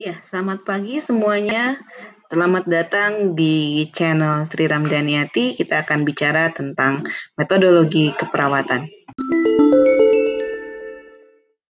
Ya, selamat pagi semuanya. Selamat datang di channel Sri Ramdhaniati. Kita akan bicara tentang metodologi keperawatan.